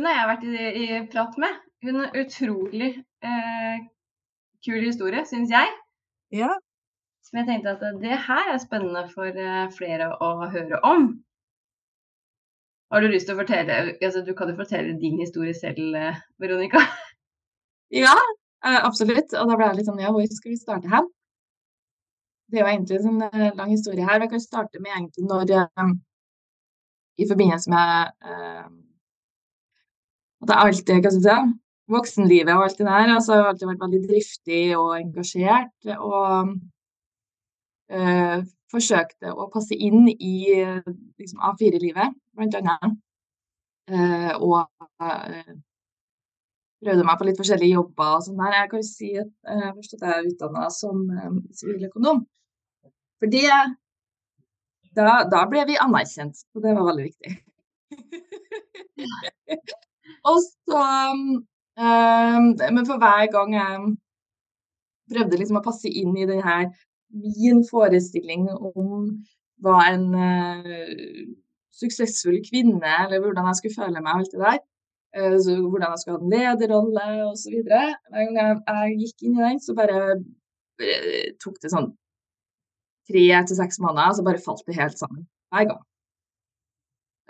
hun har jeg vært i, i prat med. Hun har utrolig eh, kul historie, syns jeg. Ja. Som jeg tenkte at det her er spennende for eh, flere å høre om. Har du lyst til å fortelle altså Du kan jo fortelle din historie selv, eh, Veronica. Ja, eh, absolutt. Og da ble jeg litt sånn Ja, hvor skal vi starte hen? Det er jo egentlig en sånn eh, lang historie her. Vi kan starte med egentlig når I forbindelse med at jeg alltid hva skal jeg si, voksenlivet og alt det der. Altså, jeg har alltid vært veldig driftig og engasjert. Og øh, forsøkte å passe inn i liksom, A4-livet, blant annet. Uh, og uh, prøvde meg på litt forskjellige jobber og sånn der. Jeg kan si at uh, først at jeg er utdanna som siviløkonom. For det da, da, ble vi anerkjent, og det var veldig viktig. og så Men for hver gang jeg prøvde liksom å passe inn i den min forestilling om hva en uh, suksessfull kvinne, eller hvordan jeg skulle føle meg, alt det der. Uh, hvordan jeg skulle ha en lederrolle osv. Hver gang jeg, jeg, gikk inn i den, så bare, bare tok det sånn tre til seks måneder, så bare falt det helt sammen. Hver gang.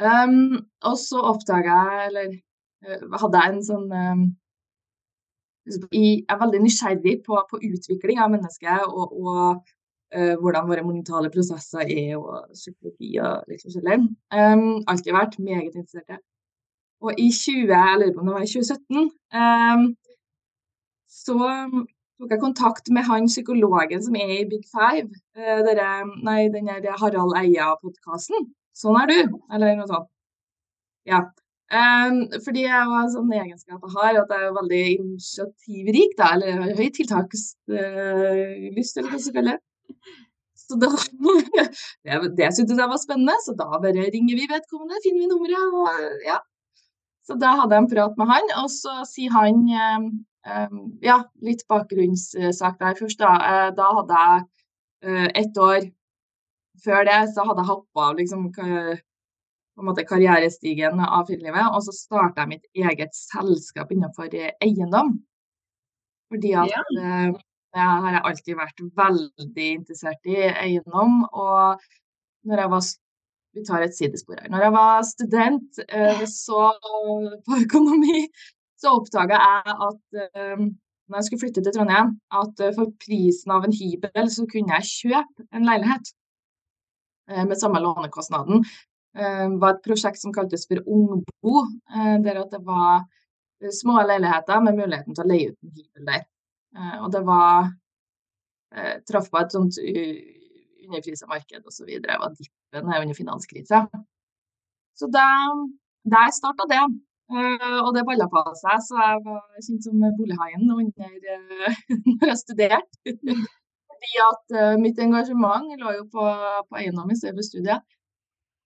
Um, og så oppdaga jeg, eller hadde jeg en sånn um, jeg er veldig nysgjerrig på, på utvikling av mennesket og, og uh, hvordan våre monitale prosesser er, og psykologi og litt forskjellig. Um, alltid vært meget interessert. Og i 20, eller det var i 2017 um, så tok jeg kontakt med han psykologen som er i Big Five. Uh, dere, nei, den der Harald Eia-podkasten. Sånn er du, eller noe sånt. Ja. Um, fordi jeg har en sånn egenskap jeg har, at jeg er veldig initiativrik, da, eller høy tiltakslyst, uh, eller hva det så da, det, det syntes jeg var spennende, så da bare ringer vi vedkommende, finner vi nummeret. og ja. Så da hadde jeg en prat med han, og så sier han um, Ja, litt bakgrunnssak der først, da. Uh, da hadde jeg uh, ett år før det, så hadde jeg hoppa av liksom, på en måte karrierestigen av firelivet, og så starta jeg mitt eget selskap innenfor eiendom. Fordi at ja. uh, det har jeg alltid vært veldig interessert i eiendom. Og når jeg var vi tar et sidespor her. Når jeg var student eh, så, på økonomi, så oppdaga jeg at eh, når jeg skulle flytte til Trondheim, at eh, for prisen av en hybel så kunne jeg kjøpe en leilighet med samme lånekostnaden. Det var et prosjekt som kaltes for Ungbo, der at det var små leiligheter med muligheten til å leie ut en hybel der. Eh, og det var eh, Traff på et sånt underprisa marked osv. Det var dippen under finanskrisa. Så da, der starta det. Og det balla på seg, så jeg var kjent som bolighaien under når jeg studerte. Fordi at mitt engasjement lå jo på, på eiendom i stedet for studiet.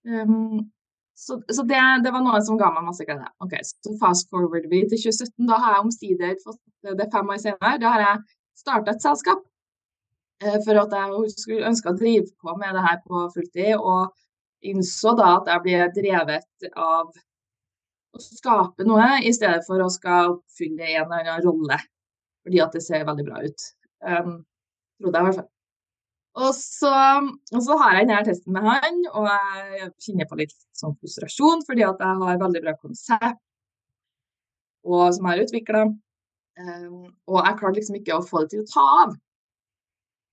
Um, så, så det, det, var noe som ga meg masse glede. Ok, Så fast forward vi til 2017. Da har jeg omsider fått det fem år senere. Da har jeg starta et selskap. Eh, for at jeg skulle ønske å drive på med det her på fulltid. Og innså da at jeg ble drevet av å skape noe, i stedet for å skal oppfylle en eller annen rolle. Fordi at det ser veldig bra ut. Um, trodde jeg i hvert fall. Og så, og så, har jeg denne testen med han, og jeg kjenner på litt sånn frustrasjon fordi at jeg har veldig bra konsept og, som jeg har utvikla. Um, ehm, og jeg klarte liksom ikke å få det til å ta av.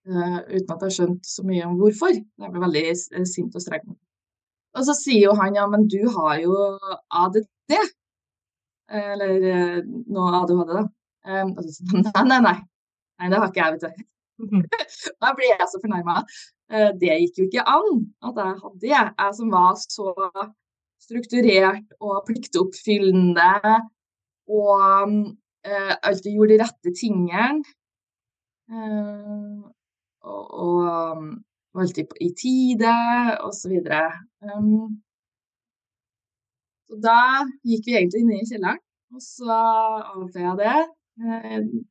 Uh, uten at jeg har skjønt så mye om hvorfor. Jeg ble veldig sint og streng. Og så sier jo han ja, men du har jo ADD. Eller uh, noe ADHD, da. Um, og så, nei, nei, nei. Nei, det har ikke jeg, vet du. da ble jeg så fornærma. Eh, det gikk jo ikke an at jeg hadde det. Jeg som var så strukturert og pliktoppfyllende og uh, alltid gjorde de rette tingene. Uh, og, og um, alltid i tide, osv. Um, så da gikk vi egentlig inn i kjelleren, og så avfeia det. Uh,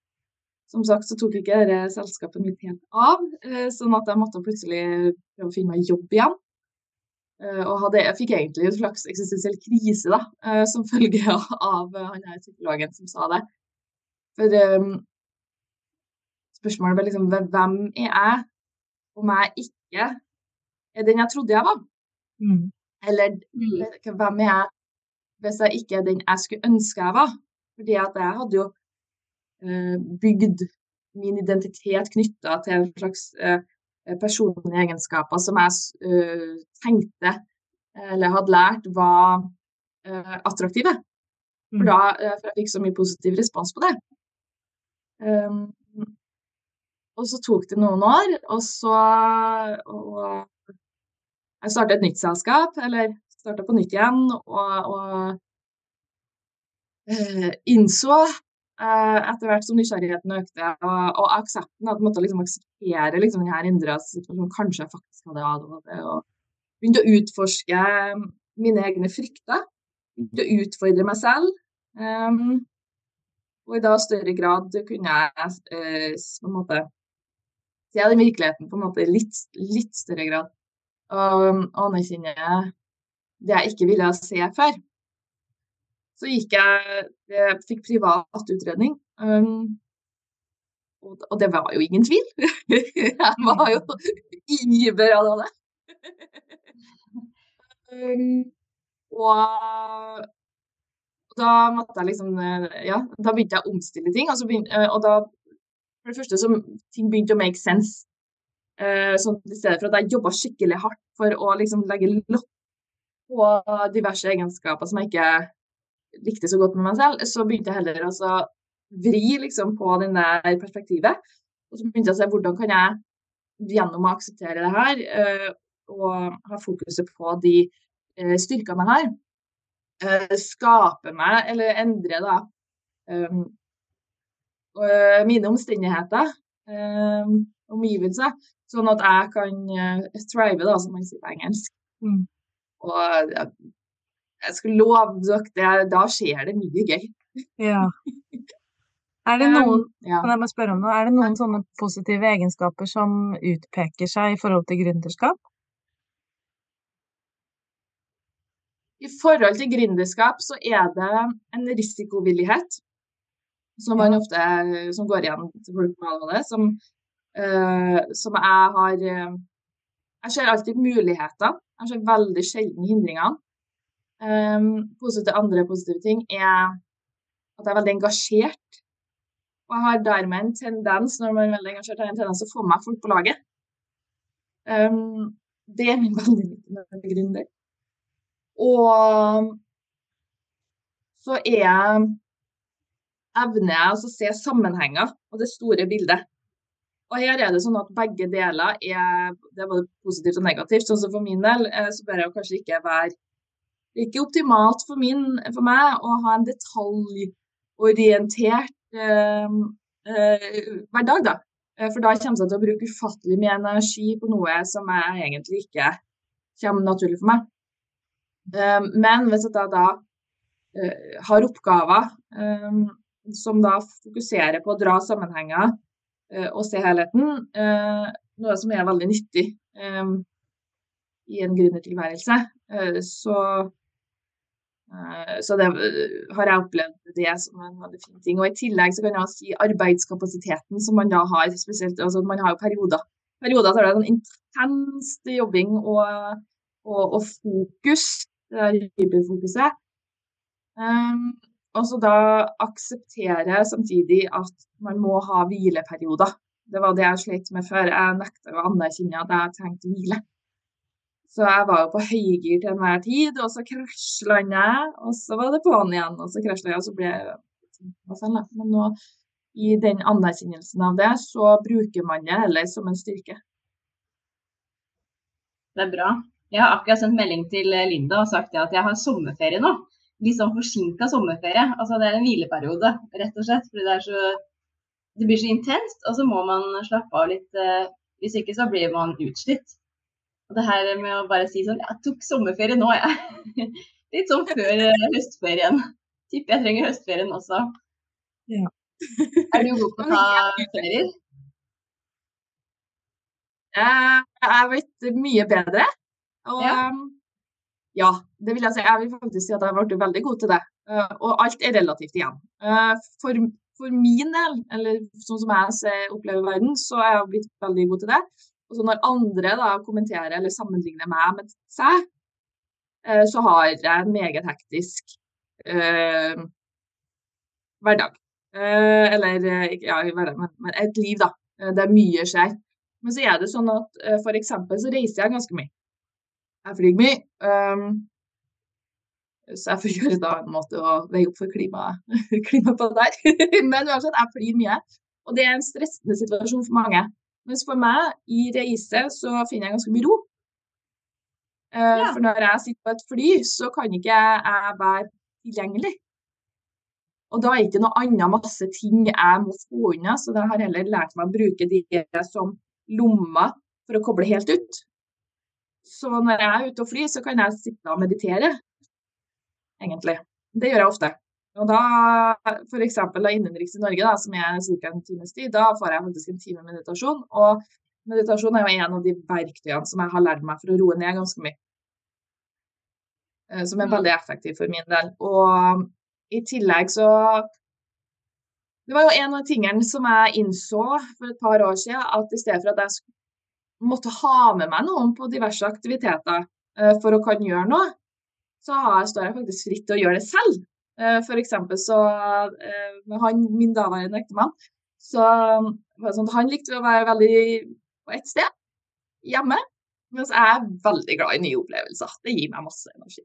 som sagt så tok ikke dette selskapet mitt helt av, eh, sånn at jeg måtte plutselig prøve å finne meg jobb igjen. Uh, og hadde, jeg fikk egentlig en slags eksistensiell krise da, uh, som følge av han her psykologen som sa det. For um, spørsmålet ble liksom hvem er jeg om jeg ikke er den jeg trodde jeg var? Mm. Eller mm. hvem er jeg hvis jeg ikke er den jeg skulle ønske jeg var? Fordi at jeg hadde jo bygd min identitet knytta til en slags Eh, personlige egenskaper som jeg uh, tenkte eller hadde lært var attraktive. For, mm. da, for jeg fikk så mye positiv respons på det. Um, og så tok det noen år, og så og Jeg starta et nytt selskap, eller starta på nytt igjen, og, og innså Eh, etter hvert som nysgjerrigheten økte og, og aksepten, at måtte liksom akseptere liksom, denne indre situasjonen, kanskje jeg faktisk hadde ADHD, og begynte å utforske mine egne frykter. Begynte å utfordre meg selv. Um, og i da større grad kunne jeg uh, på en måte se den virkeligheten på en måte litt, litt større grad. Og anerkjenne det jeg ikke ville se før. Så gikk jeg, jeg fikk privat utredning. Um, og, og, det var jo ingen tvil. jeg var jo iver av det. um, og da måtte jeg liksom Ja, da begynte jeg å omstille ting. Og, begynte, og da For det første så ting begynte å make sense. Uh, sånn I stedet for at jeg jobba skikkelig hardt for å liksom legge lokk på diverse egenskaper som jeg ikke likte så godt med meg selv, så begynte jeg heller å vri liksom, på den der perspektivet. Og så begynte jeg å se hvordan kan jeg gjennom å akseptere det her uh, og ha fokuset på de uh, styrkene jeg har, uh, skape meg eller endre da mine omstendigheter, omgivelser, sånn at jeg kan thrive, da, som man sier på engelsk. Mm. Og jeg skal love dere, da skjer det mye gøy. Ja. Er det noen, ja. kan jeg bare spørre om noe, er det noen sånne positive egenskaper som utpeker seg i forhold til gründerskap? I forhold til gründerskap så er det en risikovillighet som man ofte som går igjen til folk med ADHD, som, uh, som jeg har uh, Jeg ser alltid muligheter. Jeg ser veldig sjelden hindringene. Um, positive, andre positive ting er at jeg er veldig engasjert. Og jeg har dermed en tendens når man er veldig engasjert, har en tendens å få meg folk på laget. Um, det er min veldig viktige gründer. Og så er jeg evner jeg å se sammenhenger og det store bildet. Og her er det sånn at begge deler er, det er både positivt og negativt. Sånn som for min del eh, så bør jeg kanskje ikke være det er ikke optimalt for, min, for meg å ha en detaljorientert eh, eh, hverdag, da. Eh, for da kommer jeg til å bruke ufattelig mye energi på noe som jeg egentlig ikke kommer naturlig for meg. Eh, men hvis jeg da, da eh, har oppgaver eh, som da fokuserer på å dra sammenhenger og se helheten, noe som er veldig nyttig i en gründertilværelse, så Eh, så det eh, har jeg opplevd det som en fin ting. Og I tillegg så kan jeg si arbeidskapasiteten som man da har. spesielt, altså Man har jo perioder. Perioder så er det sånn intenst jobbing og, og, og fokus. Det er hyperfokuset. Um, og så da akseptere samtidig at man må ha hvileperioder. Det var det jeg slet med før. Jeg nekta å anerkjenne at jeg trengte hvile. Så jeg var jo på høygir til enhver tid, og så krasjlanda jeg, og så var det på'n igjen, og så krasjlanda jeg, og så ble jeg Men nå, i den anerkjennelsen av det, så bruker man det heller som en styrke. Det er bra. Jeg har akkurat sendt melding til Linda og sagt at jeg har sommerferie nå. Litt sånn forsinka sommerferie. Altså det er en hvileperiode, rett og slett. Fordi det er så Det blir så intenst, og så må man slappe av litt. Eh, hvis ikke så blir man utslitt. Og det her med å bare si sånn Jeg tok sommerferie nå, jeg. Litt sånn før eh, høstferien. Tipper jeg trenger høstferien også. Ja. Er du god på å ta ferier? Jeg er blitt mye bedre. Og ja. Um, Ja, det vil jeg si. Jeg vil faktisk si at jeg har blitt veldig god til det. Uh, og alt er relativt igjen. For, for, min del, eller sånn som jeg opplever verden, så er jeg blitt veldig god til det. Og så når andre da kommenterer eller sammenligner meg med seg, uh, så har jeg en meget hektisk hverdag. eller ja, hverdag, men, et liv, da. Der mye skjer. Men så er det sånn at for eksempel så reiser jeg ganske mye. Jeg flyr mye. Um, så jeg får gjøre da en måte å veie opp for klimaet klima på det der. Men uansett, jeg flyr mye. Og det er en stressende situasjon for mange. Mens for meg, i reise, så finner jeg ganske mye ro. Uh, ja. For når jeg sitter på et fly, så kan ikke jeg være tilgjengelig. Og da er det ikke noe annet masse ting jeg må få unna, så da har jeg heller lært meg å bruke de som lommer for å koble helt ut. Så når jeg er ute og flyr, så kan jeg sitte og meditere, egentlig. Det gjør jeg ofte. Og da, f.eks. innenriks i Norge, da, som er ca. en times tid, da får jeg faktisk en time meditasjon. Og meditasjon er jo en av de verktøyene som jeg har lært meg for å roe ned ganske mye. Eh, som er mm. veldig effektiv for min del. Og i tillegg så Det var jo en av tingene som jeg innså for et par år siden, at i stedet for at jeg måtte ha med meg noen på diverse aktiviteter uh, for å kunne gjøre noe, så står jeg faktisk fritt til å gjøre det selv. For eksempel så med han, min daværende ektemann, så det sånn han likte å være veldig på ett sted hjemme. Mens jeg er veldig glad i nye opplevelser. Det gir meg masse energi.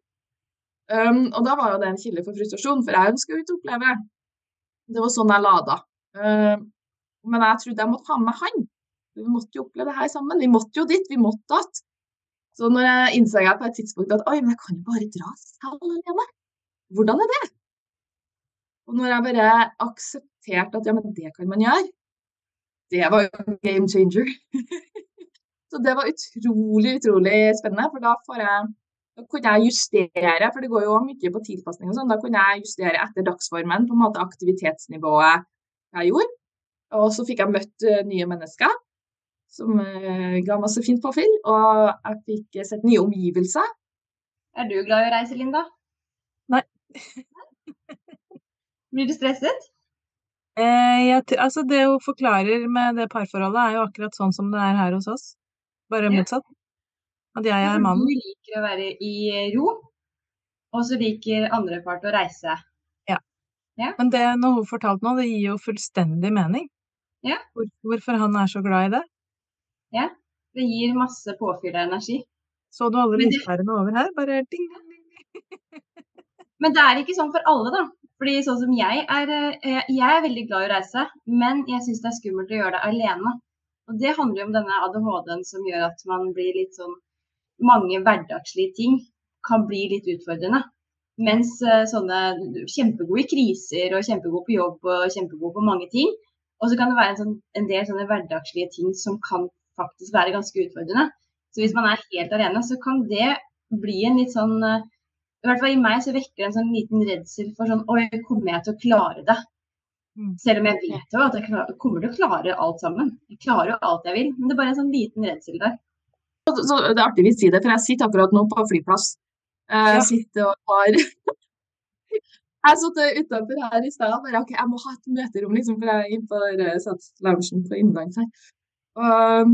Um, og da var jo det en kilde for frustrasjon, for jeg ønska ikke å oppleve. Det var sånn jeg lada. Um, men jeg trodde jeg måtte ha med han. Vi måtte jo oppleve det her sammen. Vi måtte jo dit, vi måtte att. Så når jeg innså jeg på et tidspunkt at oi, men jeg kan jo bare dra selv alene. Hvordan er det? Og når jeg bare aksepterte at ja, men det kan man gjøre, det var jo game changer. så det var utrolig, utrolig spennende, for da får jeg da kunne jeg justere, for det går jo mye på tilpasning og sånn, da kunne jeg justere etter dagsformen på en måte aktivitetsnivået jeg gjorde. Og så fikk jeg møtt uh, nye mennesker som ga ga masse fint påfyll. Og jeg fikk sett nye omgivelser. Er du glad i å reise, Linda? Nei. Blir du stresset? Eh, jeg, altså det hun forklarer med det parforholdet, er jo akkurat sånn som det er her hos oss. Bare ja. motsatt. At jeg er mannen. Du liker å være i ro, og så liker andre part å reise. Ja. ja. Men det når hun fortalte nå, det gir jo fullstendig mening. Ja. Hvor, hvorfor han er så glad i det. Ja. Det gir masse påfyll av energi. Så du alle lyspærene over her? Bare ding, ding, ding. Men det er ikke sånn for alle, da. Fordi sånn som jeg er, eh, jeg er veldig glad i å reise, men jeg syns det er skummelt å gjøre det alene. Og det handler jo om denne ADHD-en som gjør at man blir litt sånn Mange hverdagslige ting kan bli litt utfordrende. Mens eh, sånne kjempegode i kriser og kjempegode på jobb og kjempegode på mange ting. Og så kan det være en, sånn, en del sånne hverdagslige ting som kan faktisk være ganske utfordrende. Så hvis man er helt alene, så kan det bli en litt sånn eh, I hvert fall i meg så vekker det en sånn liten redsel for sånn Oi, kommer jeg til å klare det? Mm. Selv om jeg vet jo at jeg kommer til å klare alt sammen. Jeg klarer jo alt jeg vil, men det er bare en sånn liten redsel der. Så, så det er artig vi sier det, for jeg sitter akkurat nå på flyplass. Jeg ja. sitter og har Jeg satt utenfor her i stad og bare OK, jeg må ha et møterom, liksom, for jeg er inne på loungen på innlandet her. Um,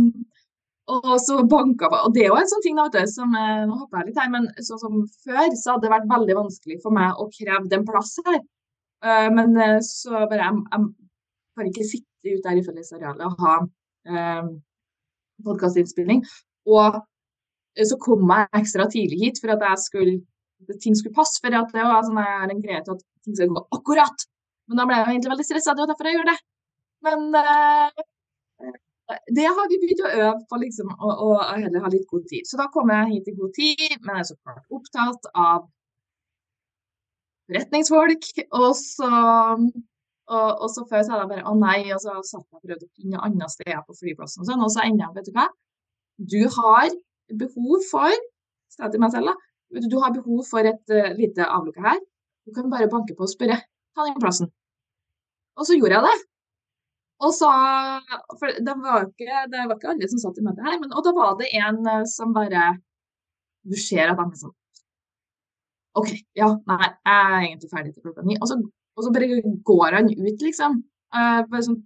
og så banka Og det er jo en sånn ting da, vet du, som eh, Nå hopper jeg litt her, men sånn som før så hadde det vært veldig vanskelig for meg å kreve den plass her. Uh, men eh, så bare jeg kan ikke sitte ute der i fellesarealet og ha uh, podkastinnspilling. Og så kom jeg ekstra tidlig hit for at jeg skulle, ting skulle passe. For at det var sånn, jeg har en greie til at ting skal gå akkurat. Men da ble jeg egentlig veldig stressa, det var derfor jeg gjorde det. Men uh, det har vi begynt å øve på, liksom, og, og, heller ha litt god tid. Så da kommer jeg hit i god tid, men jeg er så klart opptatt av forretningsfolk. Og så, og, og så før sa jeg bare å nei, og så satt jeg og prøvde å finne andre steder på flyplassen og sånn, og så ender jeg vet du hva, du har behov for sa til meg selv da, du har behov for et uh, lite avlukke her. Du kan bare banke på og spørre. Ta den plassen. Og så gjorde jeg det. Og så, for det var, ikke, det var ikke alle som satt i møtet her, men, og da var det en eh, som bare Du ser at han er sånn OK, ja, nei, jeg er egentlig ferdig til klokka ni. Og så, og så bare går han ut, liksom. Uh, sånn,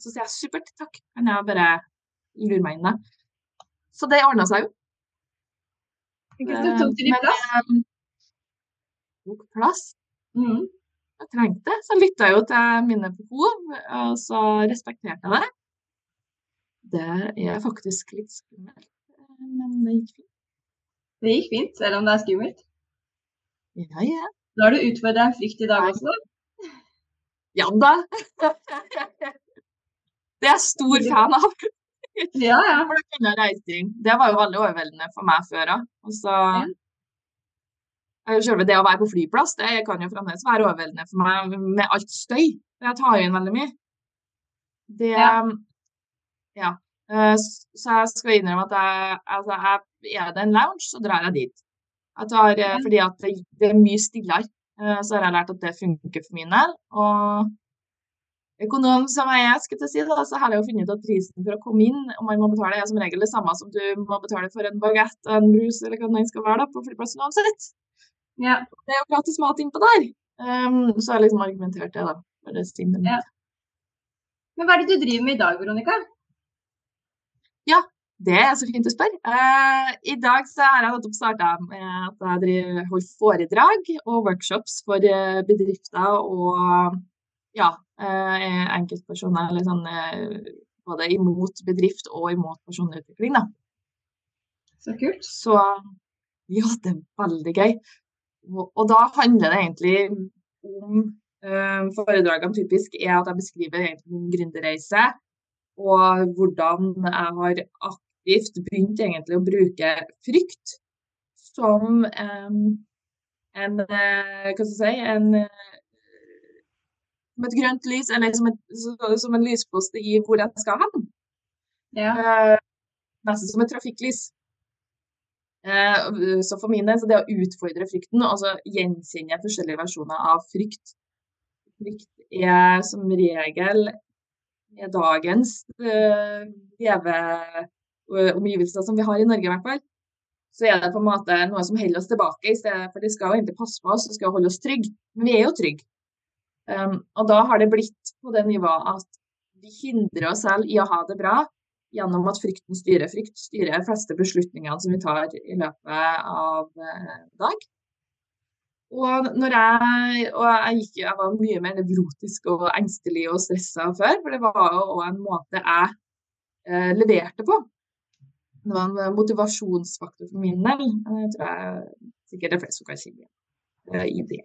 så sier jeg supert, takk, kan jeg bare lure meg inn da. Så det ordna seg jo. Ikke du tok din plass? Men, tok plass? Mm. Jeg trengte det. Så lytta jeg jo til mine behov, og så respekterte jeg det. Det er faktisk litt skummelt, men det gikk fint. Det gikk fint, selv om det er skummelt? Ja, ja. Da har du utfordra en frykt i dag også? Ja da. Det er jeg stor fan av. Ja, ja. Det var jo veldig overveldende for meg før òg. Og så Selve det å være på flyplass det kan jo fremdeles være overveldende for meg med alt støy. Jeg tar inn veldig mye. Det Ja. ja. Eh, så jeg skal innrømme at jeg, altså jeg, er det en lounge, så drar jeg dit. Jeg tar, eh, fordi at det, det er mye stillere. Eh, så har jeg lært at det funker for min del. Og økonom som jeg er, skal jeg si, da, så har jeg jo funnet ut at prisen for å komme inn, om man må betale, er som regel det samme som du må betale for en bagett og en brus eller hva det skal være da, på flyplassen uansett. Ja. Det er jo gratis mat innpå der. Um, så har jeg liksom argumentert det, da. For det ja. Men hva er det du driver med i dag, Veronica? Ja, det er så fint å spørre. Uh, I dag så har jeg nettopp starta med at jeg driver, holder foredrag og workshops for uh, bedrifter og ja, uh, enkeltpersoner. Eller sånn, både imot bedrift og imot personutvikling. Da. Så kult. Så ja, det er veldig gøy. Og, da handler det egentlig om Foredragene typisk er at jeg beskriver egentlig min gründerreise og hvordan jeg har aktivt begynt egentlig å bruke frykt som um, en eh, Hva skal jeg si en, Som et grønt lys, eller som, et, som en lyspost i hvor jeg skal hen. Ja. Uh, nesten som et trafikklys. Uh, så for min del, så det å utfordre frykten, altså gjenkjenne forskjellige versjoner av frykt Frykt er som regel med dagens uh, leveomgivelser som vi har i Norge, i hvert fall, så er det på en måte noe som holder oss tilbake. i stedet For de skal jo egentlig passe på oss, de skal holde oss trygge. Men vi er jo trygge. Um, og da har det blitt på det nivået at vi hindrer oss selv i å ha det bra gjennom at frykten styrer. Frykt styrer de fleste beslutningene som vi tar i løpet av uh, dag. Og, jeg, og jeg, gikk, jeg, var mye mer nevrotisk og engstelig og stressa før, for det var jo en måte jeg eh, leverte på. Det var en motivasjonsfaktor for min del. Jeg tror jeg sikkert det er flest som kan kjenne uh, i det.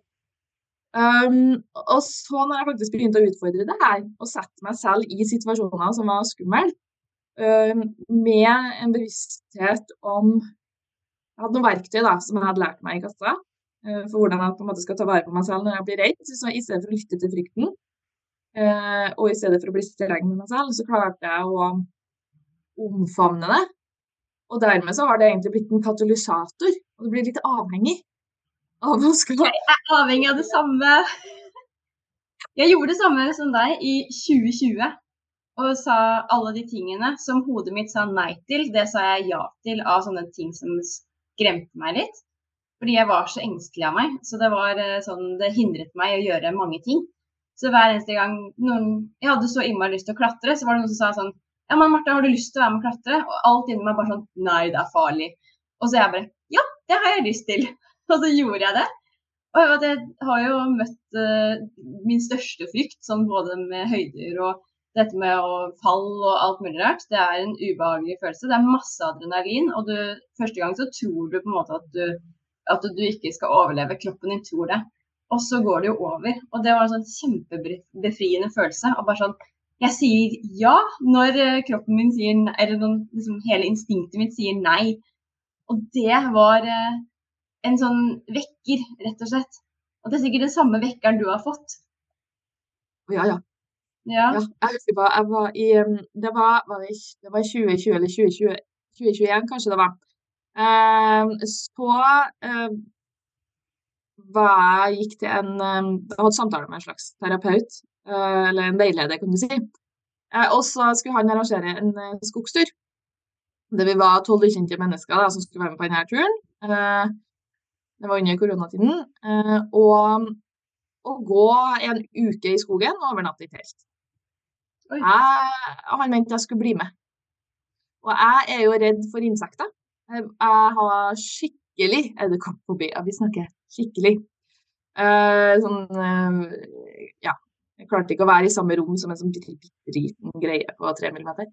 Um, og så når jeg faktisk begynte å utfordre det her, og sette meg selv i situasjoner som var skumle, um, med en bevissthet om Jeg hadde noen verktøy da, som jeg hadde lært meg i kassa, Eh, for hvordan jeg på en måte skal ta vare på meg selv når jeg blir redd. Så i stedet for å lytte til frykten, eh, og i stedet for å bli streng med meg selv, så klarte jeg å omfavne det. Og dermed så har det egentlig blitt en katalysator, og du blir litt avhengig av å skal Jeg er avhengig av det samme. Jeg gjorde det samme som deg i 2020. Og sa alle de tingene som hodet mitt sa nei til, det sa jeg ja til av sånne ting som skremte meg litt. Fordi jeg var så engstelig av meg. Så det var eh, sånn, det hindret meg å gjøre mange ting. Så hver eneste gang noen, jeg hadde så innmari lyst til å klatre, så var det noen som sa sånn Ja, men Martha, har du lyst til å være med og klatre? Og alt inni meg bare sånn Nei, det er farlig. Og så jeg bare Ja, det har jeg lyst til. Og så gjorde jeg det. Og jeg har jo møtt uh, min største frykt, sånn både med høyder og dette med å fall og alt mulig rart. Det er en ubehagelig følelse. Det er masse adrenalin, og du, første gang så tror du på en måte at du at du ikke skal overleve. Kroppen din tror det. Og så går det jo over. Og det var en sånn kjempebefriende følelse. Og bare sånn Jeg sier ja når eh, kroppen min sier nei, eller liksom hele instinktet mitt sier nei. Og det var eh, en sånn vekker, rett og slett. Og det er sikkert den samme vekkeren du har fått. Ja, ja. Ja. ja jeg husker bare, jeg var i Det var, var det, det var 2020 eller 2020, 2021, kanskje det var. Uh, så ehm, jeg gikk til en ehm, Jeg hadde samtale med en slags terapeut, uh, eller en veileder, kan du si. Eh, og så skulle han arrangere en eh, skogstur. Det vi var tolv ukjente mennesker da, som skulle være med på denne turen. Det var under koronatiden. Og å gå en uke i skogen og overnatte i telt. Jeg, han mente jeg skulle bli med. Og jeg er jo redd for insekter. Jeg, jeg har skikkelig edderkoppfobi. Ja, vi snakker skikkelig. Uh, sånn uh, Ja. Jeg klarte ikke å være i samme rom som en sånn liten greie på tre millimeter.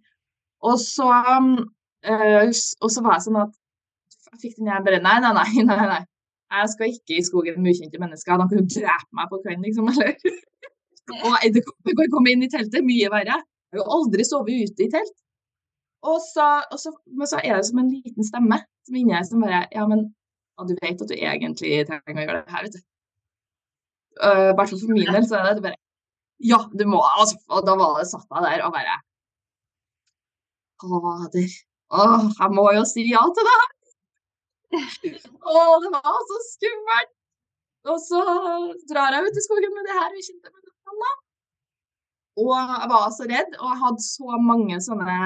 Og så, um, uh, og så var jeg sånn at jeg fikk den jeg bare nei, nei, nei, nei, nei. Jeg skal ikke i skogen med ukjente mennesker. De kan jo drepe meg på kvelden, liksom. Eller? Og edderkopper kan komme inn i teltet. Mye verre. Jeg har jo aldri sovet ute i telt. Og så, og så, men så er det som en liten stemme som inni her som bare Ja, men ja, du vet at du egentlig trenger å gjøre det her, vet du. Uh, I for min del så er det bare Ja, du må altså, Og da var det satt jeg der og bare Fader. Åh, jeg må jo si ja til det! Å, det var så skummelt! Og så drar jeg ut i skogen med det her ukjente menneskene. Og jeg var så redd, og jeg hadde så mange sånne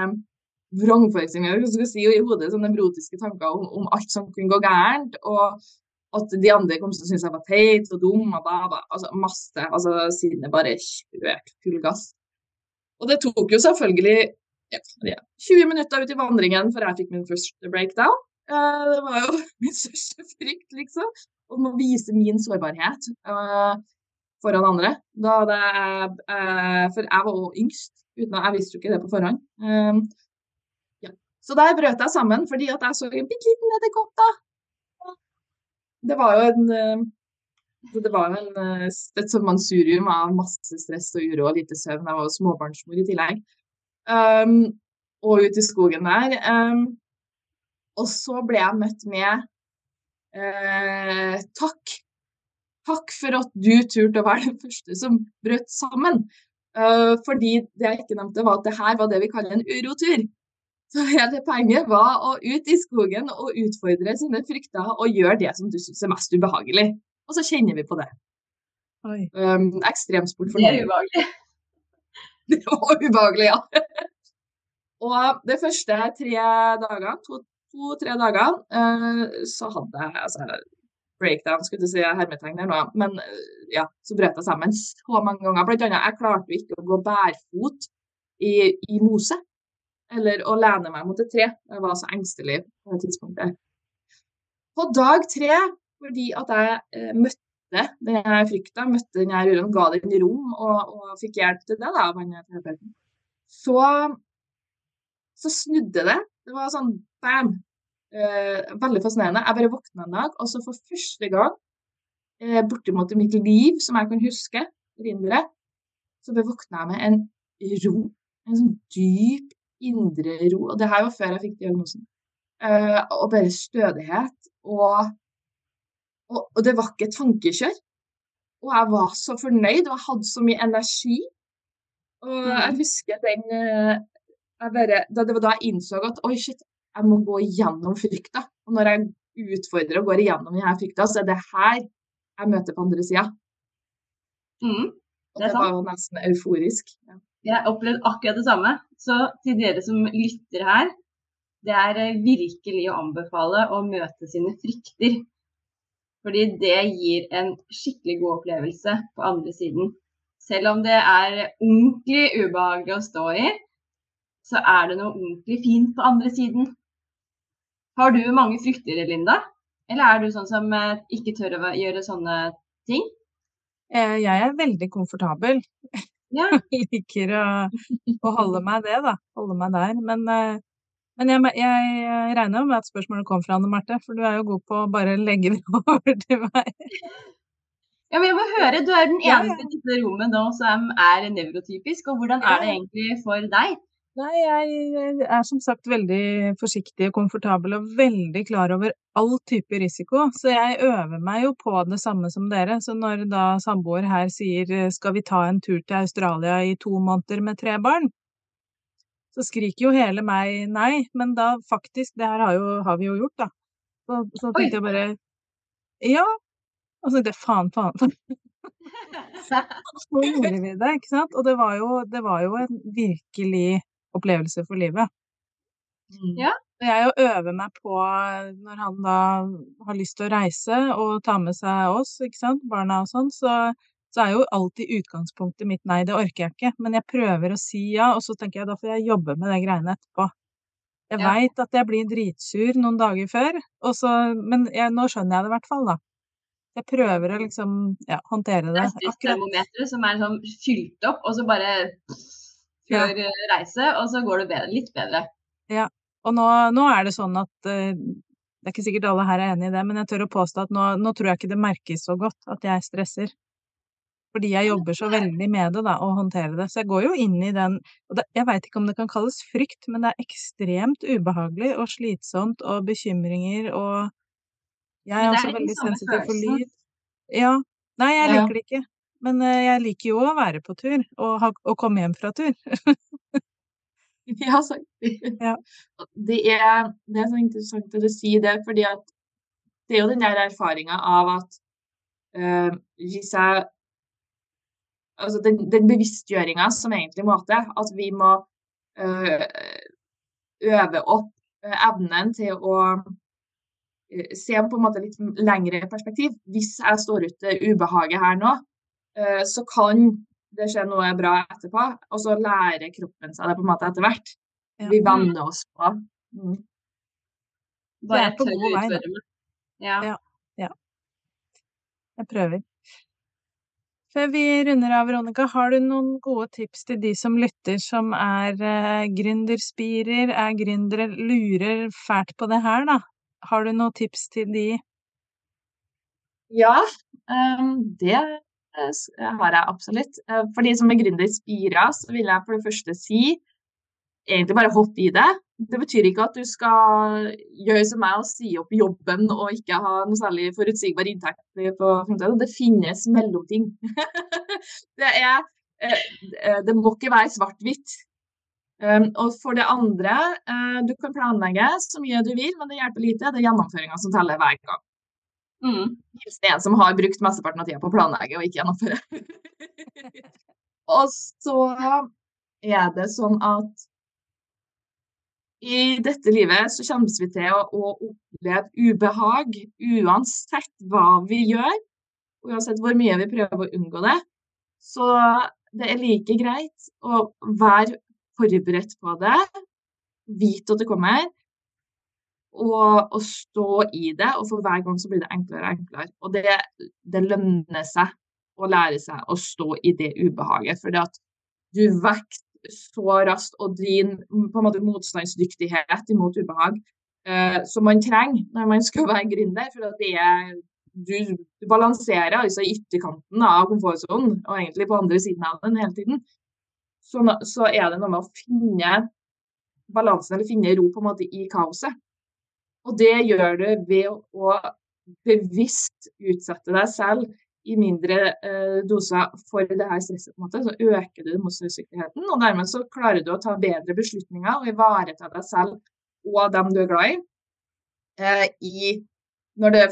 vrangforestillinger si, i hodet, sånne nevrotiske tanker om, om, alt som kunne gå gærent. Og at de andre kom til å synes jeg var teit og dum og baba. Altså masse. Altså det bare kjørte full gass. Og det tok jo selvfølgelig ja, 20 minutter ut i vandringen før jeg fikk min første breakdown. Uh, det var jo min største frykt, liksom. Om å vise min sårbarhet uh, foran andre. Det, uh, for jeg var også yngst, uten jeg visste jo ikke det på forhånd. Ja. Så der brøt jeg sammen fordi at jeg så en bitte liten edderkopp, da. Det var jo en det var jo en, et mansurium av masse stress og uro og lite søvn. Jeg var jo småbarnsmor i tillegg. Um, og ute i skogen der. Um, og så ble jeg møtt med uh, takk. Takk for at du turte å være den første som brøt sammen. Uh, fordi det jeg ikke nevnte, var at det her var det vi kaller en urotur. Så hele poenget var å ut i skogen og utfordre sine frykter og gjøre det som du syns er mest ubehagelig. Og så kjenner vi på det. Um, ekstremsport for Det er ubehagelig. Det var ubehagelig, ja. og de første tre dagene, to, to-tre dager uh, så hadde jeg altså, breakdown, skulle du si, hermetegn her nå, men uh, ja, så brøt jeg sammen så mange ganger. Blant annet, jeg klarte ikke å gå bærfot i, i mose, eller å lene meg mot et tre. Jeg var så engstelig på det tidspunktet. På dag tre, fordi at jeg eh, møtte denne frykta, møtte denne uroen, ga den rom og, og, fikk hjelp til det da, av terapeuten, så, så snudde det. Det var sånn bam! Eh, veldig fascinerende. Jeg bare våkna en dag, og så for første gang eh, bortimot i mitt liv som jeg kan huske, rindere, så bare våkna jeg med en ro. En sånn dyp indre ro. Og det her var før jeg fikk diagnosen. Eh, og bare stødighet. Og, og, og, det var ikke tankekjør. Og jeg var så fornøyd, og jeg hadde så mye energi. Og jeg mm. husker den eh, jeg bare, da Det var da jeg innså at oi, shit, jeg må gå igjennom frykta. Og når jeg utfordrer og går igjennom denne frykta, så er det her jeg møter på andre sida. Mm, det, det var jo nesten euforisk. Ja. Jeg har opplevd akkurat det samme. Så til dere som lytter her, det er eh, virkelig å anbefale å møte sine frykter. Fordi det gir en skikkelig god opplevelse på andre siden. Selv om det er ordentlig ubehagelig å stå i, så er det noe ordentlig fint på andre siden. Har du mange frykter, Linda? Eller er du sånn som eh, ikke tør å gjøre sånne ting? Eh, jeg er veldig komfortabel. Ja. Jeg liker å, å, holde meg det, da. Holde meg der. Men, eh, men jeg, jeg, regner med at spørsmålet kom fra Anne Marte, for du er jo god på å bare legge det over til meg. Ja, men jeg må høre, Du er den eneste i dette rommet nå som er nevrotypisk. og Hvordan er det egentlig for deg? Nei, jeg er som sagt veldig forsiktig og komfortabel og veldig klar over all type risiko. Så jeg øver meg jo på det samme som dere. Så når da samboer her sier skal vi ta en tur til Australia i to måneder med tre barn, så skriker jo hele meg nei. Men da faktisk, det her har, jo, har vi jo gjort, da. Så, så tenkte jeg bare ja. Og så tenkte jeg faen, faen. faen. så gjorde vi det, ikke sant. Og det var jo, det var jo en virkelig opplevelse for livet. Mm. Ja, Jeg øver meg på, når han da har lyst til å reise og ta med seg oss, ikke sant, barna og sånn, så så er jo alltid utgangspunktet mitt nei, det orker jeg ikke, men jeg prøver å si ja, og så tenker jeg da får jeg jobbe med de greiene etterpå. Jeg Ja. veit at jeg blir dritsur noen dager før, og så men jeg nå skjønner jeg det i hvert fall, da. Jeg prøver å liksom, ja, håndtere Det det. er Akkurat stresstermometeret som er sånn fylt opp, og så bare før ja. reise, og så går det bedre, litt bedre. Ja, Og nå nå er det sånn at, eh, det er ikke sikkert alle her er enig i det, men jeg tør å påstå at nå nå tror jeg ikke det merkes så godt at jeg stresser. Fordi jeg jobber så veldig med det da, og håndterer det. Så jeg går jo inn i den og det jeg veit ikke om det kan kalles frykt, men det er ekstremt ubehagelig og slitsomt og bekymringer og Jeg er, er også veldig sensitiv for lyd. Ja. Nei, jeg liker det ikke. Men, eh, jeg liker jo å være på tur og ha og komme hjem fra tur. Ja, sant. Ja. Det er det er så interessant at du sier det, fordi at det er jo den der erfaringa av at, øh, hvis jeg Altså den den bevisstgjøringa som egentlig må til, at vi må, øh, øve opp, evnen til å, se på en måte litt lengre perspektiv. Hvis jeg står ut ubehaget her nå, så kan det skje noe bra etterpå, og så lærer kroppen seg det på en måte etter hvert. Ja. Vi venner oss på. Mm. Bare er på tør å god vei, meg. Ja. Ja. Jeg prøver. Før vi runder av, Veronica, har du noen gode tips til de som lytter, som er eh, gründerspirer, er gründere, lurer fælt på det her, da? Har du noen tips til de? Ja, um, det eh, har jeg absolutt. Eh, For de som er gründerspira, så vil jeg for det første si egentlig bare hopp i det. Det betyr ikke at du skal gjøre som meg og si opp jobben og ikke ha noe særlig forutsigbar inntekt på. Det finnes mellomting. det er eh, eh, Det må ikke være svart-hvitt. Um, og for det andre, eh, du kan planlegge så mye du vil, men det hjelper lite. Det er gjennomføringa som teller hver gang. Mm. Hils en som har brukt mesteparten av tida på å planlegge og ikke gjennomføre. og så er det sånn at i dette livet så kommer vi til å, å oppleve ubehag uansett hva vi gjør. Uansett hvor mye vi prøver å unngå det. Så det er like greit å være forberedt på det, vite at det kommer, og, og stå i det. Og for hver gang så blir det enklere og enklere. Og det, det lønner seg å lære seg å stå i det ubehaget. For at du vokser så raskt, og din på en måte motstandsdyktighet imot ubehag eh, som man trenger når man skal være gründer. For at det er du, du balanserer altså i ytterkanten av komfortsonen, og egentlig på andre siden av den hele tiden. Så, så er det noe med å finne balansen, eller finne ro på en måte i kaoset. Og det gjør du ved å, bevisst utsette deg selv i mindre eh, doser for det her stresset. på en måte, Så øker du motstandsdyktigheten, og dermed så klarer du å ta bedre beslutninger og ivareta deg selv og dem du er glad i, eh, i når, det,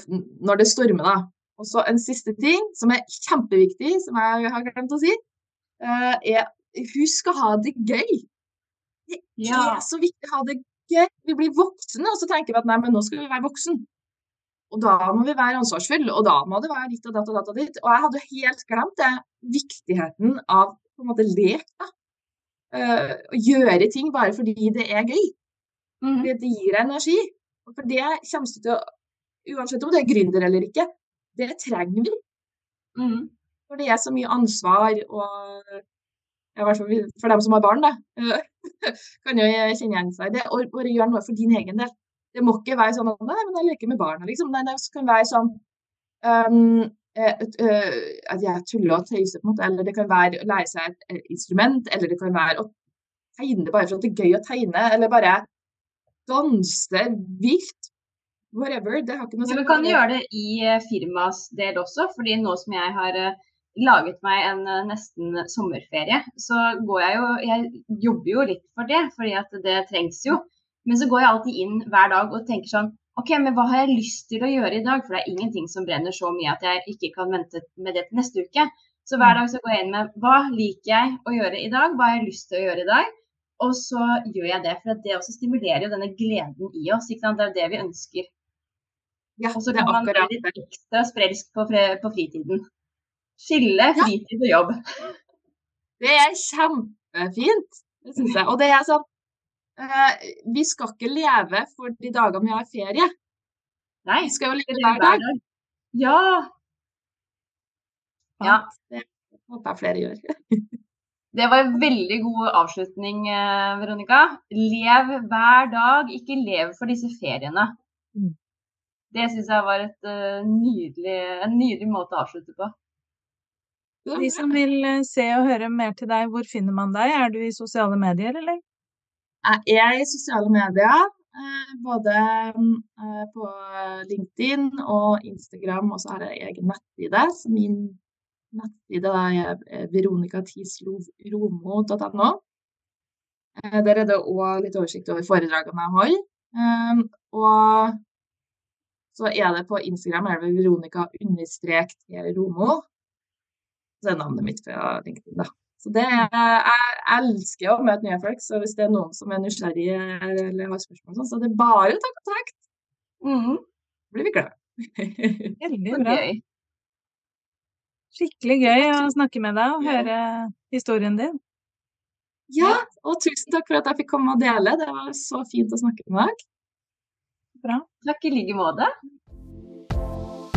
når det stormer. da. Og så en siste ting som er kjempeviktig, som jeg har glemt å si, eh, er husk å ha det gøy. Det Ja. er så viktig å ha det gøy. Vi blir voksne, og så tenker vi at nei, men nå skal vi være voksen. Og da må vi være ansvarsfulle, og da må det være ditt og datt og datt og ditt. Og jeg hadde helt glemt det, viktigheten av på en måte lek. da. Uh, Å gjøre ting bare fordi det er gøy. Mm. Det gir deg energi. Og for det kommer du til å Uansett om det er gründer eller ikke, det trenger vi. Mm. For det er så mye ansvar og i hvert fall for dem som har barn, da. kan jo kjenne igjen seg i det. Og bare gjøre noe for din egen del. Det må ikke være sånn at nei, men jeg leker med barna, liksom. Nei, det kan være sånn um, at jeg tuller og tøyser, på en måte. Eller det kan være å lære seg et, instrument, eller det kan være å tegne bare for at det er gøy å tegne, eller bare danse vilt. Whatever. Det har ikke noe å si. men kan gjøre det i eh, firmas del også? Fordi nå som jeg har laget meg en eh, nesten sommerferie, så går jeg jo Jeg jobber jo litt for det, fordi at det trengs jo. Men så går jeg alltid inn hver dag og tenker sånn OK, men hva har jeg lyst til å gjøre i dag? For det er ingenting som brenner så mye at jeg ikke kan vente med det til neste uke. Så hver dag så går jeg inn med hva liker jeg å gjøre i dag? Hva har jeg lyst til å gjøre i dag? Og så gjør jeg det, for det også stimulerer jo denne gleden i oss. ikke sant? Det er jo det vi ønsker. Ja, Og så kan man bli litt ekstra sprelsk på, på fritiden. Skille fritid og jobb. Det er kjempefint, det syns jeg. Og det er sånn eh, Vi skal ikke leve for de dagene vi har ferie. Nei, Vi skal jo leve hver dag. Ja. ja. Det håper jeg flere gjør. Det var en veldig god avslutning, eh, Veronica. Lev hver dag, ikke lev for disse feriene. Mm. Det syns jeg var eh, nydelig, en nydelig måte å avslutte på. De som vil eh, se og høre mer til deg, hvor finner man deg? Er du i sosiale medier, eller? Jeg er i sosiale medier, eh, både eh, på LinkedIn og Instagram, og så har jeg egen nettside. Så min nettside er veronikatislov.romo.no. Eh, Der er det òg litt oversikt over foredragene jeg holder. Eh, Og så er det på Instagram er det Veronica understrek Romo. Så er navnet mitt fra LinkedIn, da. Så det jeg elsker å møte nye folk, så hvis det er noen som er nysgjerrig eller har spørsmål, sånn, så det er bare å ta kontakt. Mm. Blir vi glad. Veldig bra. gøy. Skikkelig gøy å snakke med deg og høre historien din. ja, og tusen takk for at jeg fikk komme og dele. Det var så fint å snakke med deg. Bra. Takk i like måte.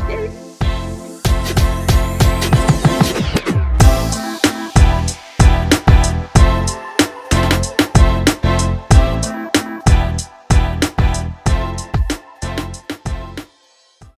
Yay.